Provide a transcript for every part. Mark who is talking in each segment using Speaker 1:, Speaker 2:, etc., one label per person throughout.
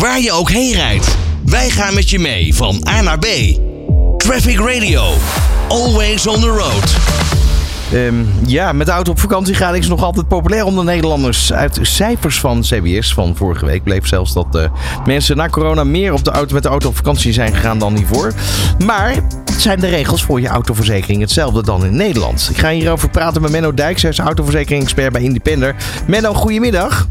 Speaker 1: Waar je ook heen rijdt, wij gaan met je mee van A naar B. Traffic Radio, always on the road.
Speaker 2: Ehm, ja, met de auto op vakantie gaan is nog altijd populair onder Nederlanders. Uit cijfers van CBS van vorige week bleef zelfs dat uh, mensen na corona meer op de auto, met de auto op vakantie zijn gegaan dan hiervoor. Maar zijn de regels voor je autoverzekering hetzelfde dan in Nederland? Ik ga hierover praten met Menno Dijks, hij is autoverzekering-expert bij Independer. Menno, goedemiddag.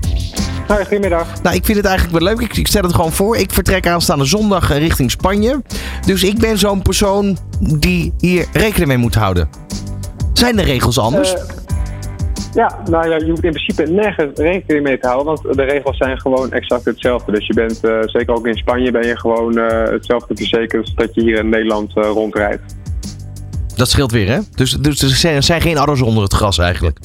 Speaker 3: Hoi, goedemiddag.
Speaker 2: Nou, ik vind het eigenlijk wel leuk. Ik, ik, stel het gewoon voor. Ik vertrek aanstaande zondag richting Spanje. Dus ik ben zo'n persoon die hier rekening mee moet houden. Zijn de regels anders? Uh,
Speaker 3: ja, nou ja, je hoeft in principe nergens rekening mee te houden, want de regels zijn gewoon exact hetzelfde. Dus je bent, uh, zeker ook in Spanje, ben je gewoon uh, hetzelfde verzekerd als dat je hier in Nederland rondrijdt.
Speaker 2: Dat scheelt weer, hè? Dus, dus er zijn geen adders onder het gras eigenlijk?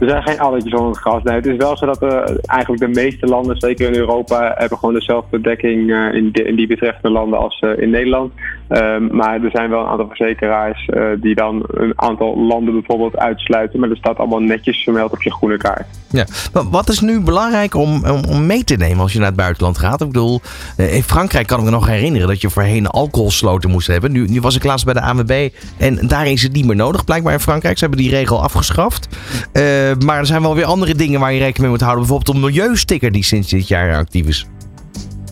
Speaker 3: Er zijn geen addertjes onder het gras. Nee, het is wel zo dat uh, eigenlijk de meeste landen, zeker in Europa, hebben gewoon dezelfde dekking uh, in, in, die betreffende landen als uh, in Nederland. Um, maar er zijn wel een aantal verzekeraars die dan een aantal landen bijvoorbeeld uitsluiten. Maar dat staat allemaal netjes vermeld op je groene kaart.
Speaker 2: Ja. Wat is nu belangrijk om, om, mee te nemen als je naar het buitenland gaat? Ik bedoel, in Frankrijk kan ik me nog herinneren dat je voorheen alcoholsloten moest hebben. Nu, nu was ik laatst bij de ANWB en daar is het niet meer nodig. Blijkbaar in Frankrijk. Ze hebben die regel afgeschaft. maar er zijn wel weer andere dingen waar je rekening mee moet houden. Bijvoorbeeld een milieusticker die sinds dit jaar actief is.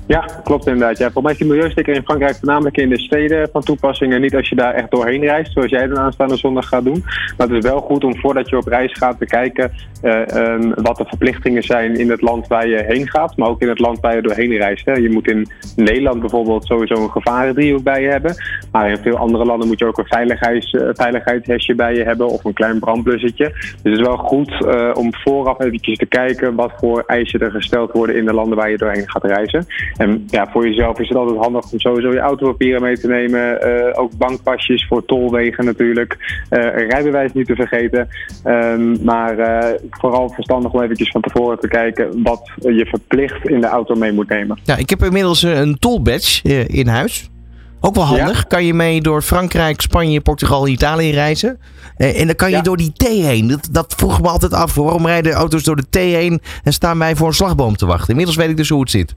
Speaker 3: Ja, klopt inderdaad. Ja, volgens mij is die milieusticker in Frankrijk voornamelijk in de steden van toepassing en niet als je daar echt doorheen reist, zoals jij dan aanstaande zondag gaat doen. Maar het is wel goed om voordat je op reis gaat te kijken uh, um, wat de verplichtingen zijn in het land waar je heen gaat, maar ook in het land waar je doorheen reist. Hè. Je moet in Nederland bijvoorbeeld sowieso een gevarendriehoek bij je hebben, maar in veel andere landen moet je ook een veiligheids, uh, veiligheidshesje bij je hebben of een klein brandblussetje. Dus het is wel goed uh, om vooraf eventjes te kijken wat voor eisen er gesteld worden in de landen waar je doorheen gaat reizen. En ja, voor jezelf is het altijd handig om sowieso je autopapieren mee te nemen. Uh, ook bankpasjes voor tolwegen natuurlijk. Uh, rijbewijs niet te vergeten. Um, maar uh, vooral verstandig om eventjes van tevoren te kijken wat je verplicht in de auto mee moet nemen.
Speaker 2: Ja, ik heb inmiddels een tolbadge in huis. Ook wel handig. Ja? Kan je mee door Frankrijk, Spanje, Portugal, Italië reizen. en dan kan je ja. door die T heen. Dat, dat vroeg me altijd af. Waarom rijden auto's door de T heen en staan wij voor een slagboom te wachten? Inmiddels weet ik dus hoe het zit.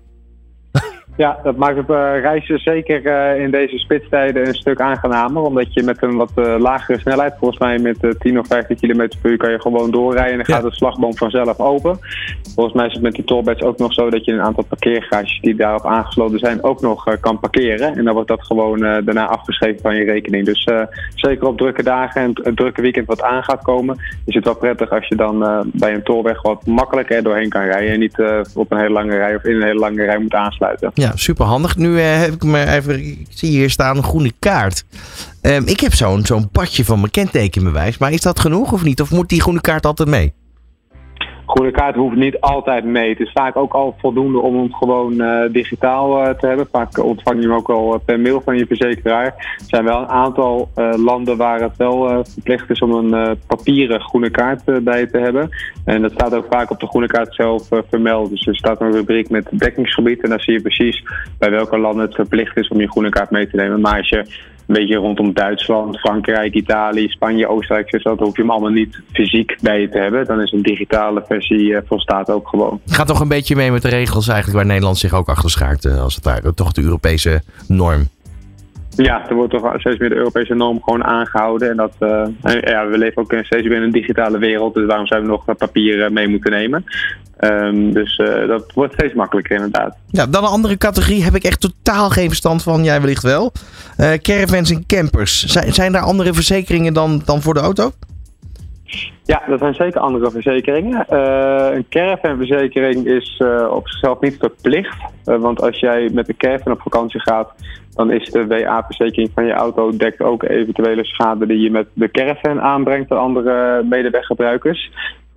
Speaker 3: Ja, dat maakt het uh, reizen zeker uh, in deze spitstijden een stuk aangenamer. Omdat je met een wat uh, lagere snelheid, volgens mij met 10 of 15 km per uur, kan je gewoon doorrijden. En dan gaat de slagboom vanzelf open. Volgens mij is het met die tollbeds ook nog zo dat je een aantal parkeergarages die daarop aangesloten zijn ook nog kan parkeren. En dan wordt dat gewoon daarna afgeschreven van je rekening. Dus zeker op drukke dagen en het drukke weekend wat aan gaat komen, is het wel prettig als je dan bij een tolweg wat makkelijker doorheen kan rijden. En niet op een hele lange rij of in een hele lange rij moet aansluiten.
Speaker 2: Ja, super handig. Nu uh, heb ik me even, ik zie hier staan een groene kaart. Um, ik heb zo'n zo'n padje van mijn kentekenbewijs, maar is dat genoeg of niet? Of moet die groene kaart altijd mee?
Speaker 3: Groene kaart hoeft niet altijd mee. Het is vaak ook al voldoende om hem gewoon uh, digitaal uh, te hebben. Vaak ontvang je hem ook al per mail van je verzekeraar. Er zijn wel een aantal landen waar het wel verplicht is om een papieren groene kaart bij te hebben. En dat staat ook vaak op de groene kaart zelf vermeld. Dus er staat een rubriek met dekkingsgebied. En dan zie je precies bij welke landen het verplicht is om je groene kaart mee te nemen. Maar als je een beetje rondom Duitsland, Frankrijk, Italië, Spanje, Oostenrijk, dat hoef je hem allemaal niet fysiek bij je te hebben. Dan is een digitale versie uh, volstaat ook gewoon.
Speaker 2: Het gaat toch een beetje mee met de regels eigenlijk waar Nederland zich ook achter schaart, uh, als het ware. Toch de Europese norm.
Speaker 3: Ja, er wordt toch steeds meer de Europese norm gewoon aangehouden. En dat, uh, ja, we leven ook steeds weer in een digitale wereld, dus waarom zouden we nog papier mee moeten nemen? Um, dus uh, dat wordt steeds makkelijker inderdaad.
Speaker 2: Ja, dan een andere categorie heb ik echt totaal geen verstand van. Jij wellicht wel. Uh, caravans en campers. Zijn, zijn daar andere verzekeringen dan, dan voor de auto?
Speaker 3: Ja, dat zijn zeker andere verzekeringen. Uh, een caravanverzekering is op zichzelf niet verplicht. Want als jij met de caravan op vakantie gaat, dan is de WA-verzekering van je auto dekt ook eventuele schade die je met de caravan aanbrengt aan andere medeweggebruikers.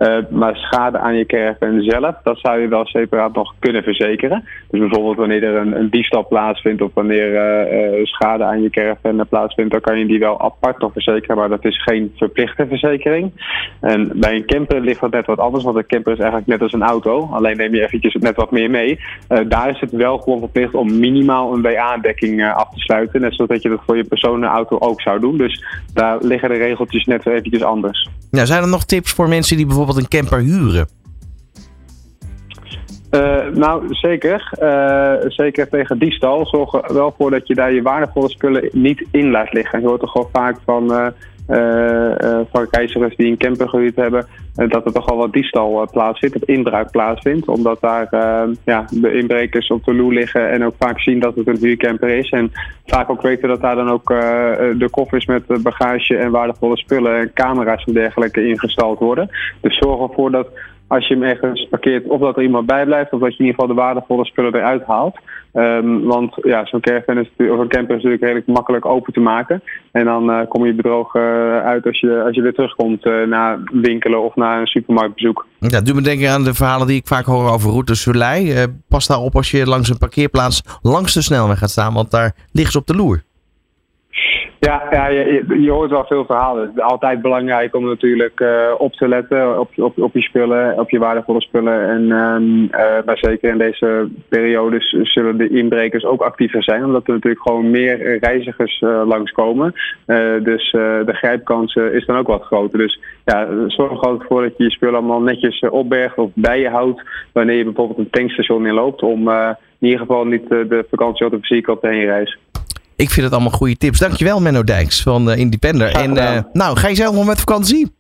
Speaker 3: Uh, maar schade aan je caravan zelf, dat zou je wel separaat nog kunnen verzekeren. Dus bijvoorbeeld wanneer er een, diefstal plaatsvindt of wanneer uh, uh, schade aan je caravan plaatsvindt, dan kan je die wel apart nog verzekeren, maar dat is geen verplichte verzekering. En bij een camper ligt dat net wat anders, want een camper is eigenlijk net als een auto, alleen neem je eventjes net wat meer mee. daar is het wel gewoon verplicht om minimaal een WA-dekking af te sluiten, net zoals dat je dat voor je personenauto ook zou doen. Dus daar liggen de regeltjes net eventjes anders.
Speaker 2: Ja, zijn er nog tips voor mensen die bijvoorbeeld een camper huren?
Speaker 3: nou, zeker. zeker tegen diefstal. Zorg er wel voor dat je daar je waardevolle spullen niet in laat liggen. Je hoort er gewoon vaak van uh, van reizigers die een campergebied hebben, dat er toch al wat diefstal plaatsvindt, of inbraak plaatsvindt. Omdat daar ja, de inbrekers op de loer liggen en ook vaak zien dat het een huurcamper is. En vaak ook weten dat daar dan ook de koffers met bagage en waardevolle spullen en camera's en dergelijke ingestald worden. Dus zorg ervoor dat als je hem ergens parkeert, of dat er iemand bij blijft, of dat je in ieder geval de waardevolle spullen eruit haalt. Um, want ja, zo'n caravan is camper is natuurlijk redelijk makkelijk open te maken. En dan uh, kom je bedrogen uh, uit als je, als je weer terugkomt uh, naar winkelen of naar een supermarktbezoek.
Speaker 2: Ja, doe me denken aan de verhalen die ik vaak hoor over route Soleil. pas daar op als je langs een parkeerplaats langs de snelweg gaat staan, want daar ligt ze op de loer.
Speaker 3: Ja, ja je, hoort wel veel verhalen. Altijd belangrijk om natuurlijk uh, op te letten op, op, op je spullen, op je waardevolle spullen. En uh, maar zeker in deze periodes zullen de inbrekers ook actiever zijn, omdat er natuurlijk gewoon meer reizigers uh, langskomen. dus de grijpkans is dan ook wat groter. Dus ja, zorg er gewoon voor dat je je spullen allemaal netjes opbergt of bij je houdt wanneer je bijvoorbeeld een tankstation inloopt. Om in ieder geval niet de vakantie of fysiek op de heenreis.
Speaker 2: Ik vind het allemaal goede tips. Dankjewel Menno Dijks van uh, Independer. En uh, nou, ga je zelf nog met vakantie?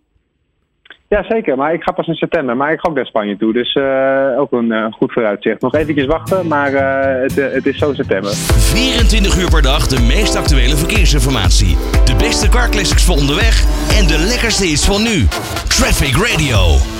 Speaker 3: Ja, zeker. Maar ik ga pas in september. Maar ik ga ook naar Spanje toe. Dus uh, ook een goed vooruitzicht. Nog eventjes wachten, maar het, het, is zo september.
Speaker 1: 24 uur per dag de meest actuele verkeersinformatie. De beste car classics voor onderweg en de lekkerste is van nu. Traffic Radio.